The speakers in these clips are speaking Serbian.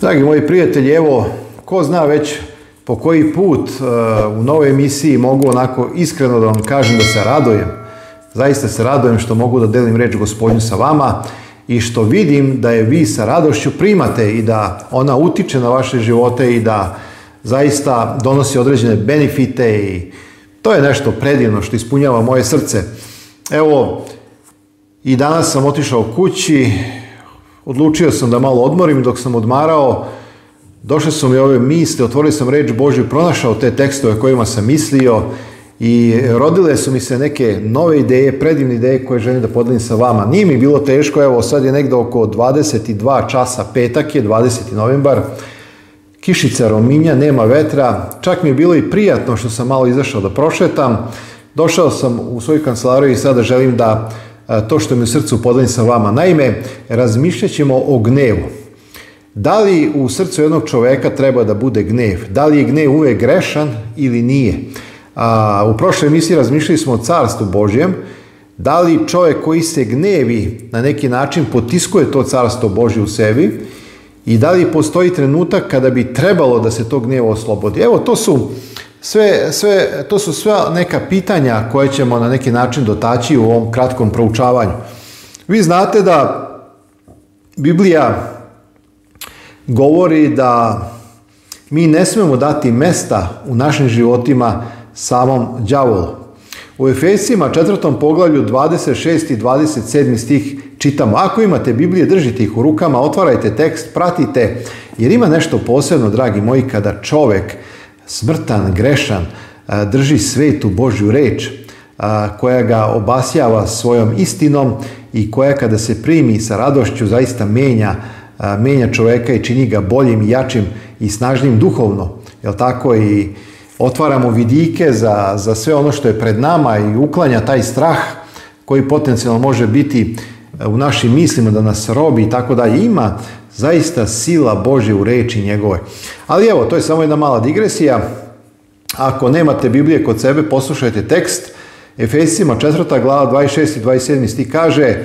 Dragi moji prijatelji, evo, ko zna već po koji put e, u novoj emisiji mogu onako iskreno da vam kažem da se radojem. Zaista se radojem što mogu da delim reč gospodinu sa vama i što vidim da je vi sa radošću primate i da ona utiče na vaše živote i da zaista donosi određene benefite i to je nešto predivno što ispunjava moje srce. Evo, i danas sam otišao kući, odlučio sam da malo odmorim, dok sam odmarao, došle su mi ove misle, otvorio sam reč Božju, pronašao te tekstove kojima sam mislio i rodile su mi se neke nove ideje, predivne ideje koje želim da podelim sa vama. Nije mi bilo teško, evo sad je negdje oko 22 časa, petak je 20. novembar, kišica rominja, nema vetra, čak mi je bilo i prijatno što sam malo izašao da prošetam. Došao sam u svoju kancelariju i sada želim da to što mi u srcu podelim sa vama. Naime, razmišljat ćemo o gnevu. Da li u srcu jednog čoveka treba da bude gnev? Da li je gnev uvijek grešan ili nije? A, u prošloj emisiji razmišljali smo o carstvu Božjem. Da li čovjek koji se gnevi na neki način potiskuje to carstvo Božje u sebi? I da li postoji trenutak kada bi trebalo da se to gnevo oslobodi? Evo, to su sve, sve, to su sve neka pitanja koje ćemo na neki način dotaći u ovom kratkom proučavanju. Vi znate da Biblija govori da mi ne smemo dati mesta u našim životima samom đavolu. U Efesima četvrtom poglavlju 26. i 27. stih čitamo. Ako imate Biblije, držite ih u rukama, otvarajte tekst, pratite, jer ima nešto posebno, dragi moji, kada čovek smrtan, grešan, e, drži svetu Božju reč, e, koja ga obasjava svojom istinom i koja kada se primi sa radošću zaista menja, e, menja čoveka i čini ga boljim, jačim i snažnim duhovno. Jel tako? I otvaramo vidike za, za sve ono što je pred nama i uklanja taj strah koji potencijalno može biti u našim mislima, da nas robi i tako dalje. Ima zaista sila Bože u reči njegove. Ali evo, to je samo jedna mala digresija. Ako nemate Biblije kod sebe, poslušajte tekst. Efesima 4. glava 26. i 27. sti kaže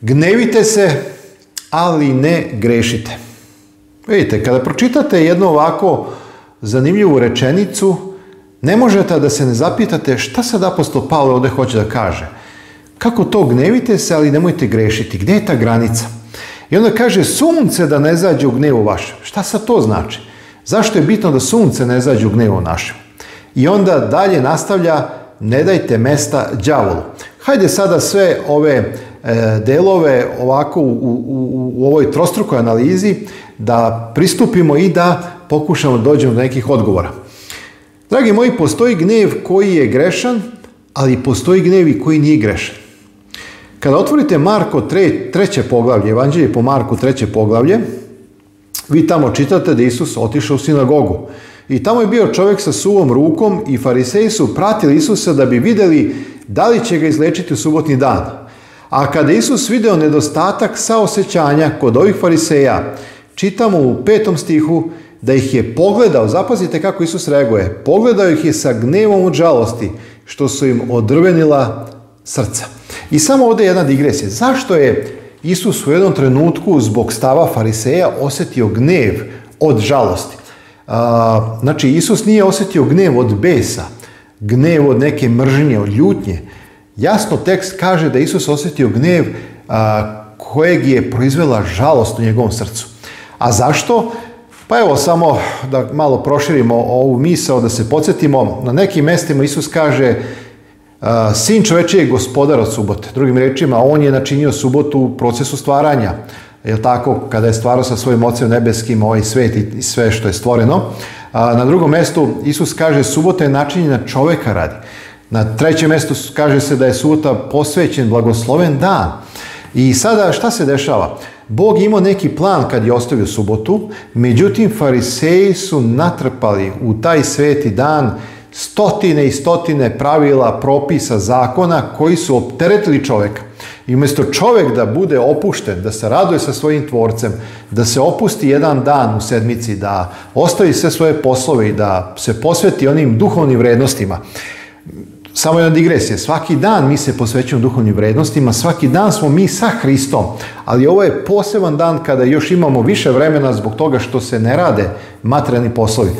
Gnevite se, ali ne grešite. Vidite, kada pročitate jednu ovako zanimljivu rečenicu, ne možete da se ne zapitate šta sad apostol Pavle ovdje hoće da kaže. Kako to gnevite se, ali nemojte grešiti. Gdje je ta granica? I onda kaže sunce da ne zađe u gnevu vašem. Šta sad to znači? Zašto je bitno da sunce ne zađe u gnevu našem? I onda dalje nastavlja ne dajte mesta đavolu. Hajde sada sve ove e, delove ovako u, u, u ovoj trostrukoj analizi da pristupimo i da pokušamo dođemo do nekih odgovora. Dragi moji, postoji gnev koji je grešan, ali postoji gnev koji nije grešan. Kada otvorite Marko tre, treće poglavlje, Evanđelje po Marku treće poglavlje, vi tamo čitate da Isus otišao u sinagogu. I tamo je bio čovjek sa suvom rukom i fariseji su pratili Isusa da bi vidjeli da li će ga izlečiti u subotni dan. A kada Isus video nedostatak saosećanja kod ovih fariseja, čitamo u petom stihu da ih je pogledao, zapazite kako Isus reaguje, pogledao ih je sa gnevom u žalosti što su im odrvenila srca. I samo ovdje jedna digresija. Zašto je Isus u jednom trenutku zbog stava fariseja osjetio gnev od žalosti? Znači, Isus nije osjetio gnev od besa, gnev od neke mržnje, od ljutnje. Jasno tekst kaže da Isus osjetio gnev kojeg je proizvela žalost u njegovom srcu. A zašto? Pa evo samo da malo proširimo ovu misao, da se podsjetimo. Na nekim mestima Isus kaže Sin čoveče je gospodar od subote. Drugim rečima, on je načinio subotu u procesu stvaranja. je tako, kada je stvarao sa svojim ocem nebeskim ovaj svet i sve što je stvoreno. Na drugom mjestu Isus kaže subota je načinjena čoveka radi. Na trećem mjestu kaže se da je subota posvećen, blagosloven dan. I sada šta se dešava? Bog imao neki plan kad je ostavio subotu, međutim fariseji su natrpali u taj sveti dan stotine i stotine pravila, propisa, zakona koji su opteretili čoveka. I umjesto čovjek da bude opušten, da se raduje sa svojim tvorcem, da se opusti jedan dan u sedmici, da ostavi sve svoje poslove i da se posveti onim duhovnim vrednostima. Samo jedna digresija, svaki dan mi se posvećujemo duhovnim vrednostima, svaki dan smo mi sa Hristom, ali ovo je poseban dan kada još imamo više vremena zbog toga što se ne rade materijalni poslovi.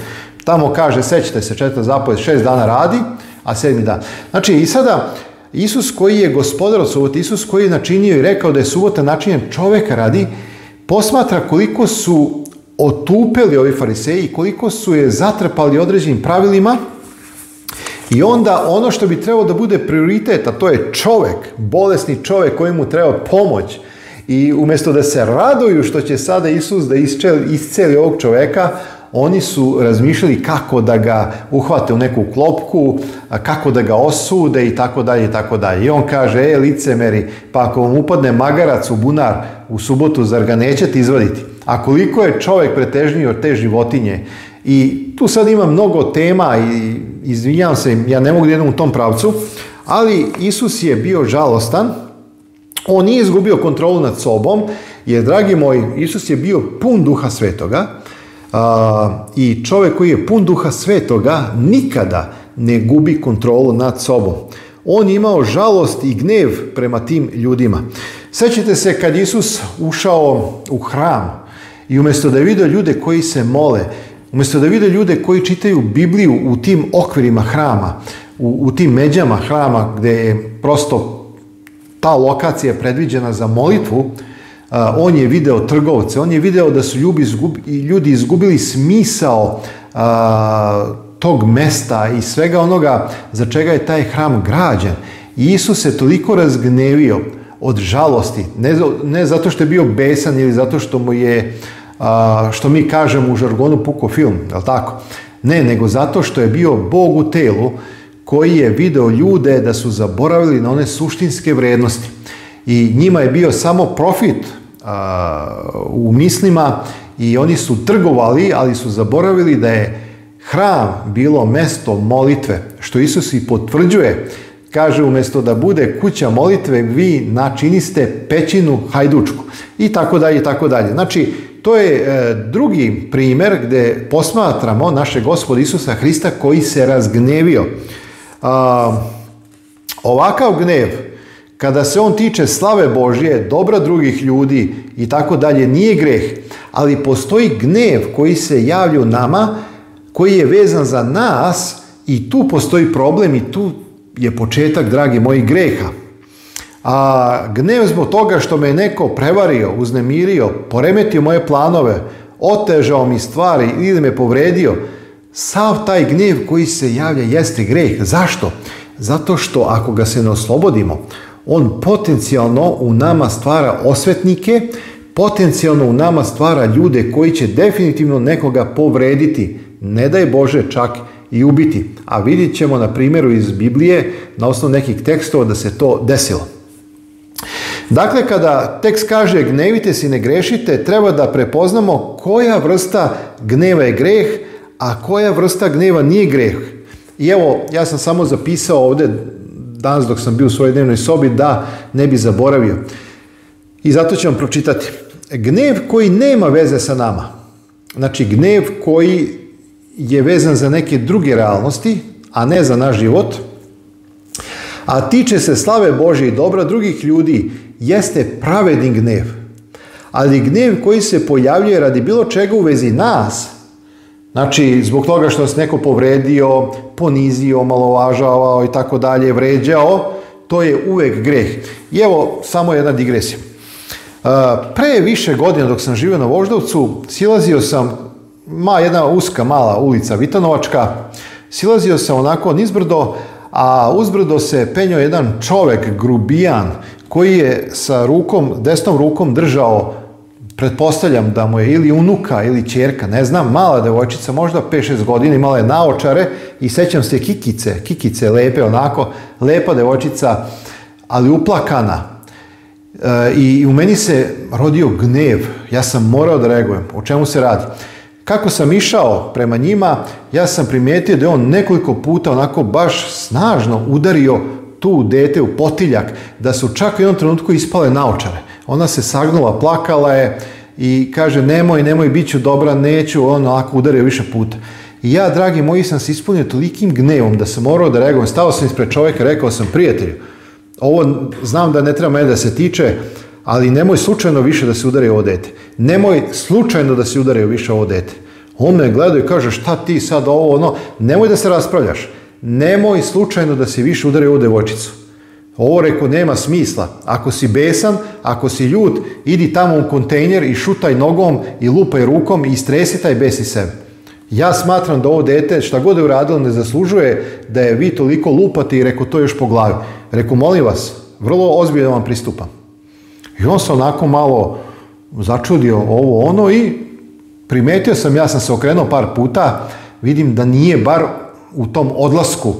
Tamo kaže, sećate se, četvrta zapovjed, šest dana radi, a sedmi dan. Znači, i sada, Isus koji je gospodar od subota, Isus koji je načinio i rekao da je subota načinjen čoveka radi, posmatra koliko su otupeli ovi fariseji, koliko su je zatrpali određenim pravilima i onda ono što bi trebalo da bude prioritet, a to je čovek, bolesni čovek mu treba pomoć i umjesto da se raduju što će sada Isus da isceli ovog čoveka, oni su razmišljali kako da ga uhvate u neku klopku, kako da ga osude i tako dalje i tako dalje. I on kaže, e, licemeri, pa ako vam upadne magarac u bunar u subotu, zar ga nećete izvaditi? A koliko je čovjek pretežniji od te životinje? I tu sad ima mnogo tema i izvinjam se, ja ne mogu jednom u tom pravcu, ali Isus je bio žalostan, on nije izgubio kontrolu nad sobom, jer, dragi moji, Isus je bio pun duha svetoga, a, i čovjek koji je pun duha svetoga nikada ne gubi kontrolu nad sobom. On je imao žalost i gnev prema tim ljudima. Sjećate se kad Isus ušao u hram i umjesto da je vidio ljude koji se mole, umjesto da vidio ljude koji čitaju Bibliju u tim okvirima hrama, u, u tim međama hrama gdje je prosto ta lokacija predviđena za molitvu, on je video trgovce, on je video da su ljudi izgubili smisao tog mesta i svega onoga za čega je taj hram građen. I Isus se toliko razgnevio od žalosti, ne, zato što je bio besan ili zato što mu je, što mi kažemo u žargonu, puko film, tako? Ne, nego zato što je bio Bog u telu koji je video ljude da su zaboravili na one suštinske vrednosti. I njima je bio samo profit u mislima i oni su trgovali, ali su zaboravili da je hram bilo mesto molitve, što Isus i potvrđuje. Kaže, umjesto da bude kuća molitve, vi načiniste pećinu hajdučku. I tako dalje, i tako dalje. Znači, to je e, drugi primjer gdje posmatramo naše gospod Isusa Hrista koji se razgnevio. ovakav gnev kada se on tiče slave Božje, dobra drugih ljudi i tako dalje, nije greh, ali postoji gnev koji se javlja u nama, koji je vezan za nas i tu postoji problem i tu je početak, dragi moji, greha. A gnev zbog toga što me je neko prevario, uznemirio, poremetio moje planove, otežao mi stvari ili me povredio, sav taj gnev koji se javlja jeste greh. Zašto? Zato što ako ga se ne oslobodimo, on potencijalno u nama stvara osvetnike, potencijalno u nama stvara ljude koji će definitivno nekoga povrediti, ne daj Bože čak i ubiti. A vidjet ćemo na primjeru iz Biblije, na osnovu nekih tekstova da se to desilo. Dakle, kada tekst kaže gnevite si ne grešite, treba da prepoznamo koja vrsta gneva je greh, a koja vrsta gneva nije greh. I evo, ja sam samo zapisao ovdje danas dok sam bio u svojoj dnevnoj sobi da ne bi zaboravio. I zato ću vam pročitati. Gnev koji nema veze sa nama, znači gnev koji je vezan za neke druge realnosti, a ne za naš život, a tiče se slave Bože i dobra drugih ljudi, jeste pravedni gnev. Ali gnev koji se pojavljuje radi bilo čega u vezi nas, Znači, zbog toga što se neko povredio, ponizio, malovažavao i tako dalje, vređao, to je uvijek greh. I evo, samo jedna digresija. E, pre više godina dok sam živio na Voždovcu, silazio sam, ma jedna uska mala ulica Vitanovačka, silazio sam onako nizbrdo, a uzbrdo se penjao jedan čovjek grubijan, koji je sa rukom, desnom rukom držao Pretpostavljam da mu je ili unuka ili čerka, ne znam, mala devojčica, možda 5-6 godina, imala je naočare i sećam se kikice, kikice lepe onako, lepa devojčica, ali uplakana. E, I u meni se rodio gnev, ja sam morao da reagujem. O čemu se radi? Kako sam išao prema njima, ja sam primijetio da je on nekoliko puta onako baš snažno udario tu dete u potiljak, da su čak u jednom trenutku ispale naočare. Ona se sagnula, plakala je i kaže nemoj, nemoj, bit ću dobra, neću, ono ako udario više puta. I ja, dragi moji, sam se ispunio tolikim gnevom da sam morao da reagujem. Stao sam ispred čovjeka, rekao sam prijatelju, ovo znam da ne treba mene da se tiče, ali nemoj slučajno više da se udari ovo dete. Nemoj slučajno da se udari više ovo dete. On me gleda i kaže šta ti sad ovo ono, nemoj da se raspravljaš. Nemoj slučajno da se više udari ovu devojčicu. Ovo reko nema smisla. Ako si besan, ako si ljut, idi tamo u kontejner i šutaj nogom i lupaj rukom i stresi taj besi sebe. Ja smatram da ovo dete šta god je uradilo ne zaslužuje da je vi toliko lupate i reko to još po glavi. Reko molim vas, vrlo ozbiljno vam pristupam. I on se onako malo začudio ovo ono i primetio sam, ja sam se okrenuo par puta, vidim da nije bar u tom odlasku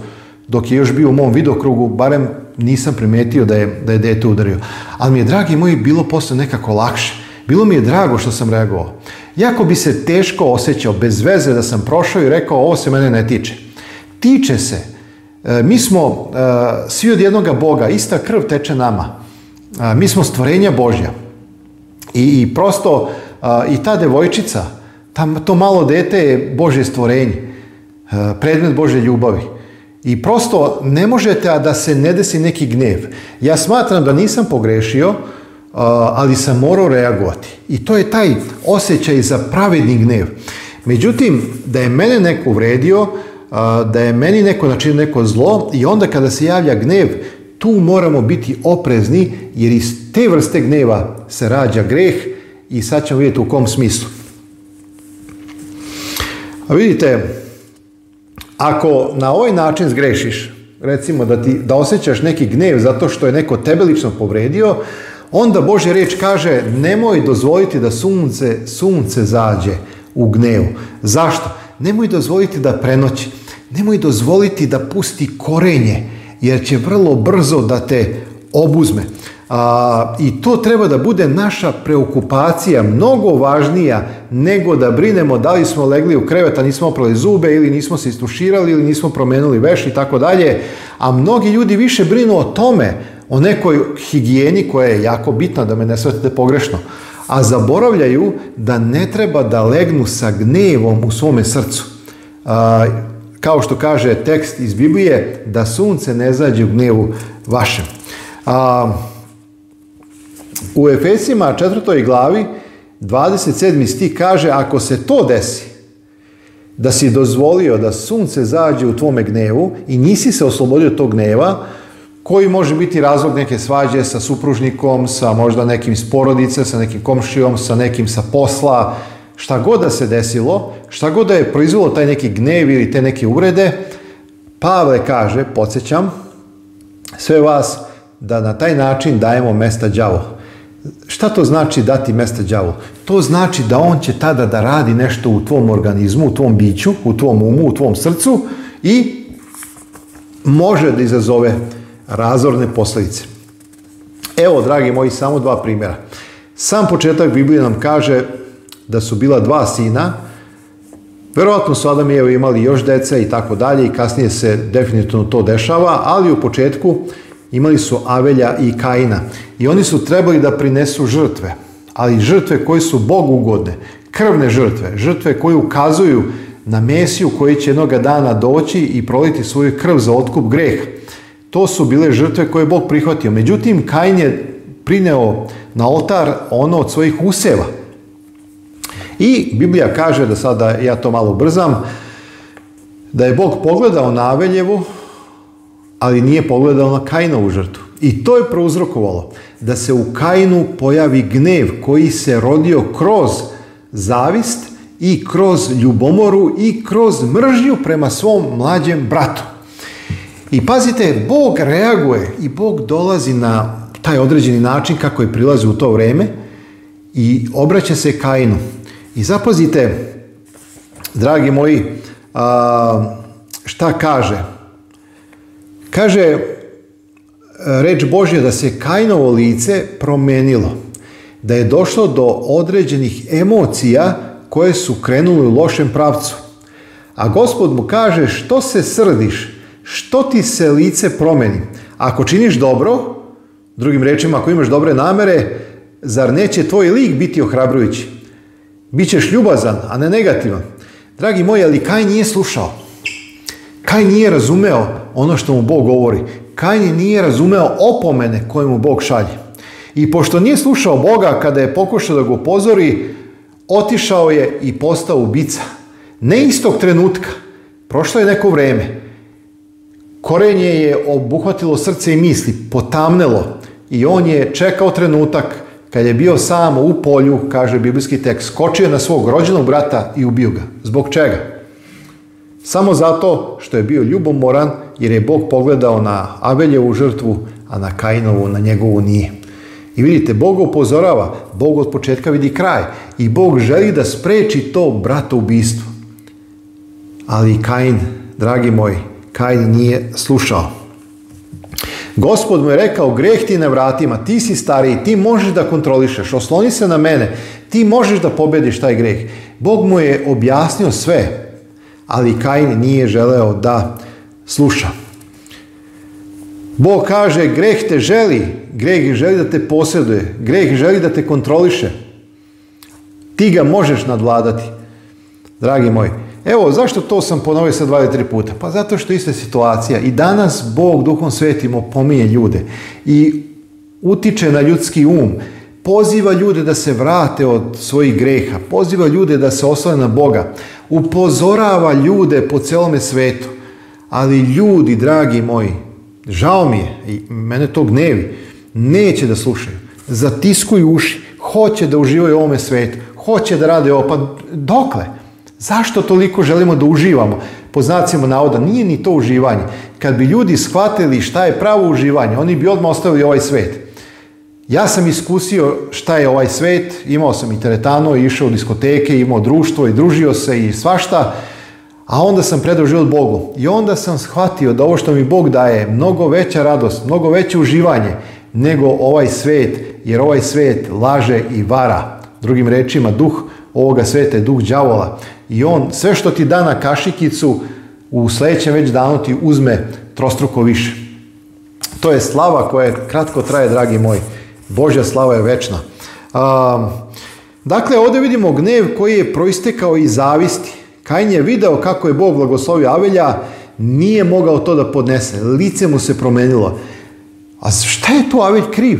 dok je još bio u mom vidokrugu barem nisam primetio da je, da je dete udario. Ali mi je, dragi moji, bilo posle nekako lakše. Bilo mi je drago što sam reagovao. Jako bi se teško osjećao, bez veze da sam prošao i rekao ovo se mene ne tiče. Tiče se. E, mi smo e, svi od jednoga Boga, ista krv teče nama. E, mi smo stvorenja Božja. I, i prosto i ta devojčica, to malo dete je Božje stvorenje, predmet Božje ljubavi. I prosto ne možete a da se ne desi neki gnev. Ja smatram da nisam pogrešio, uh, ali sam morao reagovati. I to je taj osjećaj za pravedni gnev. Međutim, da je mene neko uvredio, uh, da je meni neko načinio neko zlo i onda kada se javlja gnev, tu moramo biti oprezni jer iz te vrste gneva se rađa greh i sad ćemo vidjeti u kom smislu. A vidite, ako na ovaj način zgrešiš, recimo da, ti, da osjećaš neki gnev zato što je neko tebe lično povredio, onda Božja riječ kaže nemoj dozvoliti da sunce, sunce zađe u gnevu. Zašto? Nemoj dozvoliti da prenoći. Nemoj dozvoliti da pusti korenje, jer će vrlo brzo da te obuzme. I to treba da bude naša preokupacija mnogo važnija nego da brinemo da li smo legli u krevet, a nismo oprali zube ili nismo se istuširali ili nismo promenuli veš i tako dalje. A mnogi ljudi više brinu o tome, o nekoj higijeni koja je jako bitna, da me ne shvatite pogrešno. A zaboravljaju da ne treba da legnu sa gnevom u svome srcu. kao što kaže tekst iz Biblije, da sunce ne zađe u gnevu vašem. A, u Efesima četvrtoj glavi 27. sti kaže ako se to desi, da si dozvolio da sunce zađe u tvome gnevu i nisi se oslobodio tog gneva, koji može biti razlog neke svađe sa supružnikom, sa možda nekim s sa nekim komšijom, sa nekim sa posla, šta god da se desilo, šta god da je proizvelo taj neki gnev ili te neke urede Pavle kaže, podsjećam, sve vas da na taj način dajemo mesta đavo. Šta to znači dati mesta đavolu? To znači da on će tada da radi nešto u tvom organizmu, u tvom biću, u tvom umu, u tvom srcu i može da izazove razorne posljedice. Evo, dragi moji, samo dva primjera. Sam početak Biblije nam kaže da su bila dva sina, Verovatno su Adam imali još dece i tako dalje i kasnije se definitivno to dešava, ali u početku imali su Avelja i Kaina i oni su trebali da prinesu žrtve, ali žrtve koje su Bogu ugodne, krvne žrtve, žrtve koje ukazuju na Mesiju koji će jednoga dana doći i proliti svoju krv za otkup greh. To su bile žrtve koje je Bog prihvatio. Međutim, Kain je prineo na oltar ono od svojih useva. I Biblija kaže, da sada ja to malo brzam, da je Bog pogledao na Aveljevu, ali nije pogledao na Kainovu žrtvu. I to je prouzrokovalo da se u Kainu pojavi gnev koji se rodio kroz zavist i kroz ljubomoru i kroz mržnju prema svom mlađem bratu. I pazite, Bog reaguje i Bog dolazi na taj određeni način kako je prilazi u to vreme i obraća se Kainu. I zapazite, dragi moji, šta kaže? Kaže e, reč Božja da se Kainovo lice promenilo, da je došlo do određenih emocija koje su krenule u lošem pravcu. A gospod mu kaže što se srdiš, što ti se lice promeni. Ako činiš dobro, drugim rečima ako imaš dobre namere, zar neće tvoj lik biti ohrabrujući? Bićeš ljubazan, a ne negativan. Dragi moji, ali Kaj nije slušao. Kaj nije razumeo ono što mu Bog govori. Kaj nije razumeo opomene koje mu Bog šalje. I pošto nije slušao Boga kada je pokušao da ga upozori, otišao je i postao ubica. Ne istog trenutka. Prošlo je neko vrijeme. Korenje je obuhvatilo srce i misli, potamnelo i on je čekao trenutak kad je bio sam u polju, kaže biblijski tekst, skočio na svog rođenog brata i ubio ga. Zbog čega? Samo zato što je bio ljubomoran jer je Bog pogledao na aveljevu žrtvu, a na Kainovu na njegovu nije. I vidite, Bog upozorava, Bog od početka vidi kraj i Bog želi da spreči to brato ubistvo. Ali Kain, dragi moj, Kain nije slušao. Gospod mu je rekao, greh ti na vratima, ti si stariji, ti možeš da kontrolišeš, osloni se na mene, ti možeš da pobediš taj greh. Bog mu je objasnio sve, ali Kain nije želeo da sluša. Bog kaže, greh te želi, greh želi da te posjeduje, greh želi da te kontroliše. Ti ga možeš nadvladati. Dragi moji, evo zašto to sam ponovio sa dva tri puta? Pa zato što ista situacija. I danas Bog Duhom svetimo, pomije ljude i utiče na ljudski um poziva ljude da se vrate od svojih greha, poziva ljude da se oslane na Boga, upozorava ljude po celome svetu. Ali ljudi, dragi moji, žao mi je, i mene to gnevi, neće da slušaju. Zatiskuju uši, hoće da uživaju u ovome svetu, hoće da rade ovo, pa dokle? Zašto toliko želimo da uživamo? Po znacima navoda, nije ni to uživanje. Kad bi ljudi shvatili šta je pravo uživanje, oni bi odmah ostavili ovaj svet. Ja sam iskusio šta je ovaj svet, imao sam i teretano, išao u diskoteke, imao društvo i družio se i svašta, a onda sam predao život Bogu. I onda sam shvatio da ovo što mi Bog daje mnogo veća radost, mnogo veće uživanje nego ovaj svet, jer ovaj svet laže i vara. Drugim rečima, duh ovoga sveta je duh đavola. I on sve što ti da na kašikicu, u sljedećem već danu ti uzme trostruko više. To je slava koja kratko traje, dragi moji. Božja slava je večna. dakle, ovdje vidimo gnev koji je proistekao iz zavisti. Kain je video kako je Bog blagoslovio Avelja, nije mogao to da podnese. Lice mu se promenilo. A šta je tu Avelj kriv?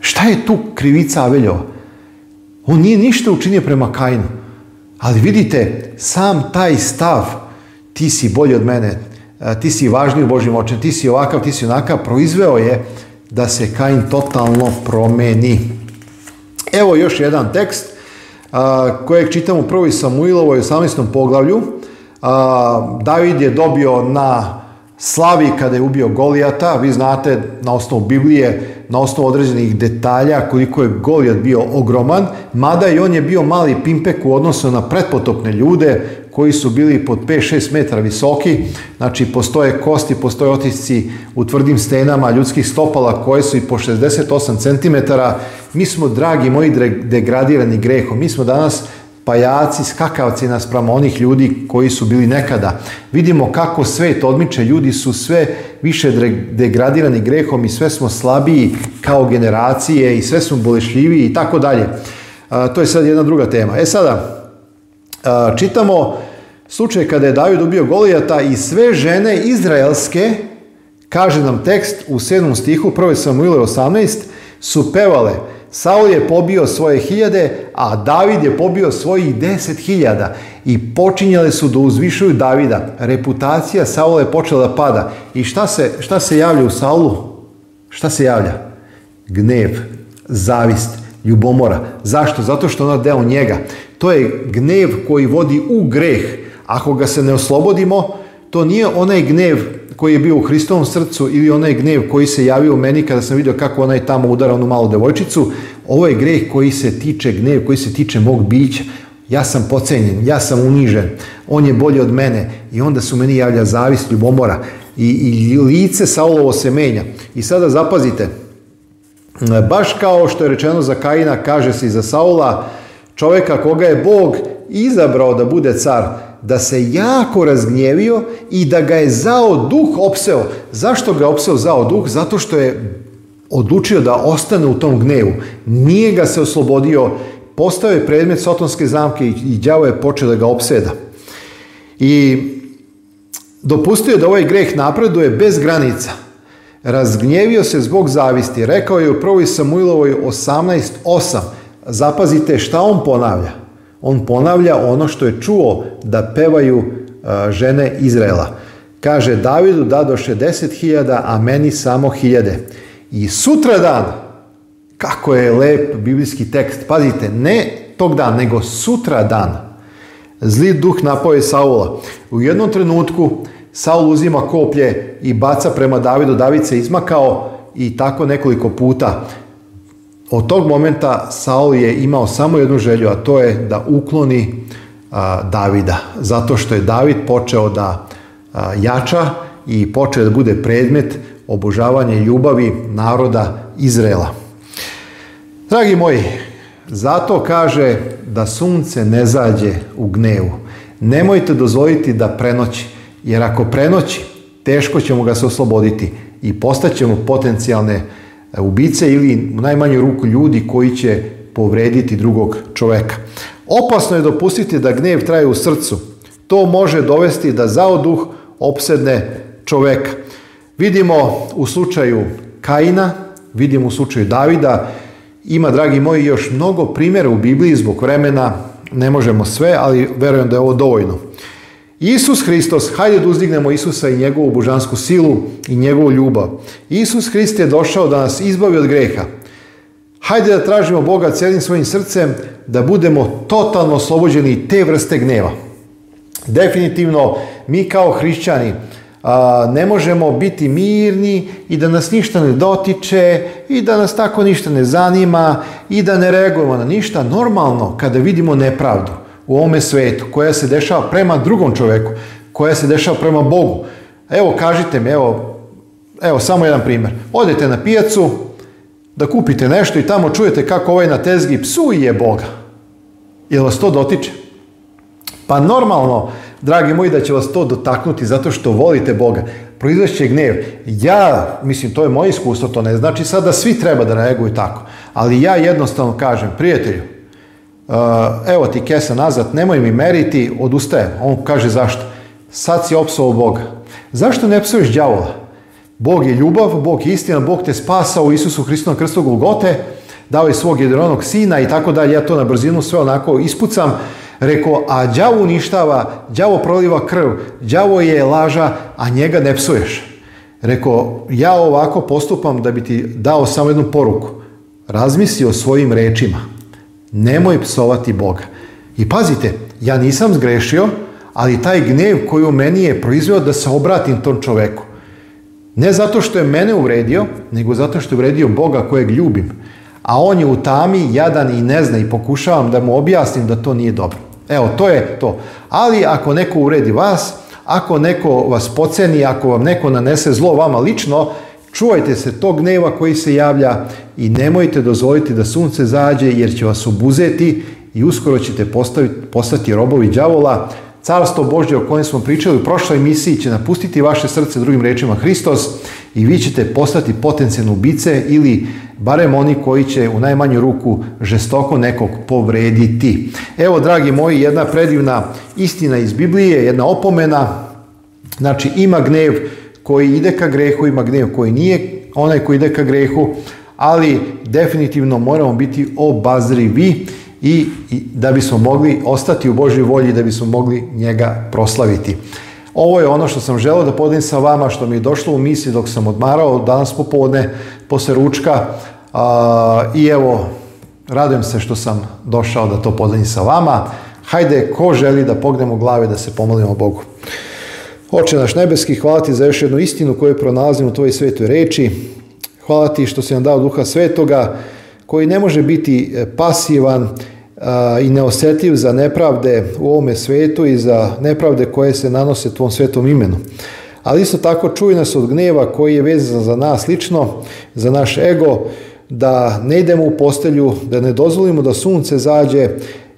Šta je tu krivica Aveljova? On nije ništa učinio prema Kainu. Ali vidite, sam taj stav, ti si bolji od mene, ti si važniji u Božjim očima, ti si ovakav, ti si onakav, proizveo je da se Kain totalno promeni. Evo još jedan tekst a, kojeg čitamo u prvoj Samuilovoj 18. poglavlju. A, David je dobio na slavi kada je ubio Golijata. Vi znate na osnovu Biblije, na osnovu određenih detalja koliko je Golijat bio ogroman, mada i on je bio mali pimpek u odnosu na pretpotopne ljude koji su bili pod 5-6 metara visoki, znači postoje kosti, postoje otisci u tvrdim stenama ljudskih stopala koje su i po 68 cm. Mi smo, dragi moji, degradirani grehom. Mi smo danas pajaci, skakavci naspram onih ljudi koji su bili nekada. Vidimo kako svet odmiče, ljudi su sve više degradirani grehom i sve smo slabiji kao generacije i sve smo bolešljiviji i tako dalje. To je sad jedna druga tema. E sada, čitamo slučaj kada je David ubio Golijata i sve žene izraelske, kaže nam tekst u 7. stihu 1. Samuile 18, su pevale Saul je pobio svoje hiljade, a David je pobio svojih deset hiljada i počinjale su da uzvišuju Davida. Reputacija Saula je počela da pada. I šta se, šta se javlja u Saulu? Šta se javlja? Gnev, zavist, ljubomora. Zašto? Zato što ona deo njega. To je gnev koji vodi u greh. Ako ga se ne oslobodimo, to nije onaj gnev koji je bio u Hristovom srcu ili onaj gnev koji se javio u meni kada sam vidio kako onaj tamo udara onu malu devojčicu. Ovo je greh koji se tiče gnev, koji se tiče mog bića. Ja sam pocenjen, ja sam unižen, on je bolji od mene i onda su meni javlja zavist, ljubomora i, i lice Saulovo se menja. I sada zapazite, baš kao što je rečeno za Kaina, kaže se i za Saula, čovjeka koga je Bog izabrao da bude car, da se jako razgnjevio i da ga je zao duh opseo. Zašto ga je opseo zao duh? Zato što je odlučio da ostane u tom gnevu. Nije ga se oslobodio, postao je predmet sotonske zamke i đavo je počeo da ga opseda. I dopustio je da ovaj greh napreduje bez granica. Razgnjevio se zbog zavisti. Rekao je u prvoj Samuilovoj 18.8. Zapazite šta on ponavlja. On ponavlja ono što je čuo da pevaju e, žene Izraela. Kaže, Davidu da deset hiljada, a meni samo hiljade. I sutra dan, kako je lep biblijski tekst, pazite, ne tog dana, nego sutra dan. Zli duh napoje Saula. U jednom trenutku Saul uzima koplje i baca prema Davidu. David se izmakao i tako nekoliko puta. Od tog momenta Saul je imao samo jednu želju, a to je da ukloni Davida. Zato što je David počeo da jača i počeo da bude predmet obožavanja ljubavi naroda Izrela. Dragi moji, zato kaže da sunce ne zađe u gnevu. Nemojte dozvoliti da prenoći, jer ako prenoći, teško ćemo ga se osloboditi i postaćemo potencijalne E, ubice ili u najmanju ruku ljudi koji će povrediti drugog čoveka. Opasno je dopustiti da gnev traje u srcu. To može dovesti da zaoduh opsedne čoveka. Vidimo u slučaju Kaina, vidimo u slučaju Davida, ima, dragi moji, još mnogo primjera u Bibliji zbog vremena, ne možemo sve, ali verujem da je ovo dovoljno. Isus Hristos, hajde da uzdignemo Isusa i njegovu božansku silu i njegovu ljubav. Isus Hrist je došao da nas izbavi od greha. Hajde da tražimo Boga cijelim svojim srcem da budemo totalno oslobođeni te vrste gneva. Definitivno, mi kao hrišćani ne možemo biti mirni i da nas ništa ne dotiče i da nas tako ništa ne zanima i da ne reagujemo na ništa normalno kada vidimo nepravdu u ovome svetu, koja se dešava prema drugom čovjeku, koja se dešava prema Bogu. Evo, kažite mi, evo, evo samo jedan primjer. Odete na pijacu da kupite nešto i tamo čujete kako ovaj na tezgi psuje Boga. Jel vas to dotiče? Pa normalno, dragi moji, da će vas to dotaknuti zato što volite Boga. Proizvešće gnev. Ja, mislim, to je moje iskustvo, to ne znači sada svi treba da reaguju tako. Ali ja jednostavno kažem, prijatelju, Uh, evo ti kesa nazad, nemoj mi meriti, odustaje, On kaže zašto? Sad si opsao Boga. Zašto ne psuješ đavola? Bog je ljubav, Bog je istina, Bog te spasao u Isusu Hristu na krstu Golgote, dao je svog jedronog sina i tako dalje. Ja to na brzinu sve onako ispucam. Rekao, a đavo uništava, djavo proliva krv, đavo je laža, a njega ne psuješ. Rekao, ja ovako postupam da bi ti dao samo jednu poruku. Razmisli o svojim rečima. Nemoj psovati Boga. I pazite, ja nisam zgrešio, ali taj gnev koji u meni je proizveo da se obratim tom čoveku. Ne zato što je mene uvredio, nego zato što je uvredio Boga kojeg ljubim. A on je u tami, jadan i ne zna i pokušavam da mu objasnim da to nije dobro. Evo, to je to. Ali ako neko uredi vas, ako neko vas poceni, ako vam neko nanese zlo vama lično, Čuvajte se tog gneva koji se javlja i nemojte dozvoliti da sunce zađe jer će vas obuzeti i uskoro ćete postati robovi đavola. Carstvo Božje o kojem smo pričali u prošloj emisiji će napustiti vaše srce drugim riječima Hristos i vi ćete postati potencijalne ubice ili barem oni koji će u najmanju ruku žestoko nekog povrediti. Evo, dragi moji, jedna predivna istina iz Biblije, jedna opomena. Znači, ima gnev koji ide ka grehu ima gnev koji nije onaj koji ide ka grehu, ali definitivno moramo biti obazrivi i, i da bismo mogli ostati u Božoj volji, da bismo mogli njega proslaviti. Ovo je ono što sam želio da podim sa vama, što mi je došlo u misli dok sam odmarao danas popodne, posle ručka i evo, radujem se što sam došao da to podim sa vama. Hajde, ko želi da pognemo glave, da se pomolimo Bogu. Oče naš nebeski, hvala ti za još jednu istinu koju pronalazim u tvojoj svetoj reči. Hvala ti što si nam dao duha svetoga koji ne može biti e, pasivan i neosjetljiv za nepravde u ovome svetu i za nepravde koje se nanose tvom svetom imenu. Ali isto tako čuj nas od gneva koji je vezan za nas lično, za naš ego, da ne idemo u postelju, da ne dozvolimo da sunce zađe,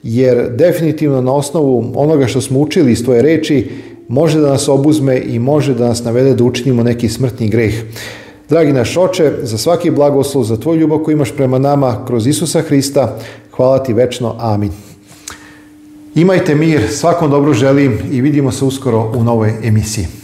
jer definitivno na osnovu onoga što smo učili iz tvoje reči, može da nas obuzme i može da nas navede da učinimo neki smrtni greh. Dragi naš oče, za svaki blagoslov, za tvoju ljubav koju imaš prema nama, kroz Isusa Hrista, hvala ti večno. Amin. Imajte mir, svakom dobro želim i vidimo se uskoro u novoj emisiji.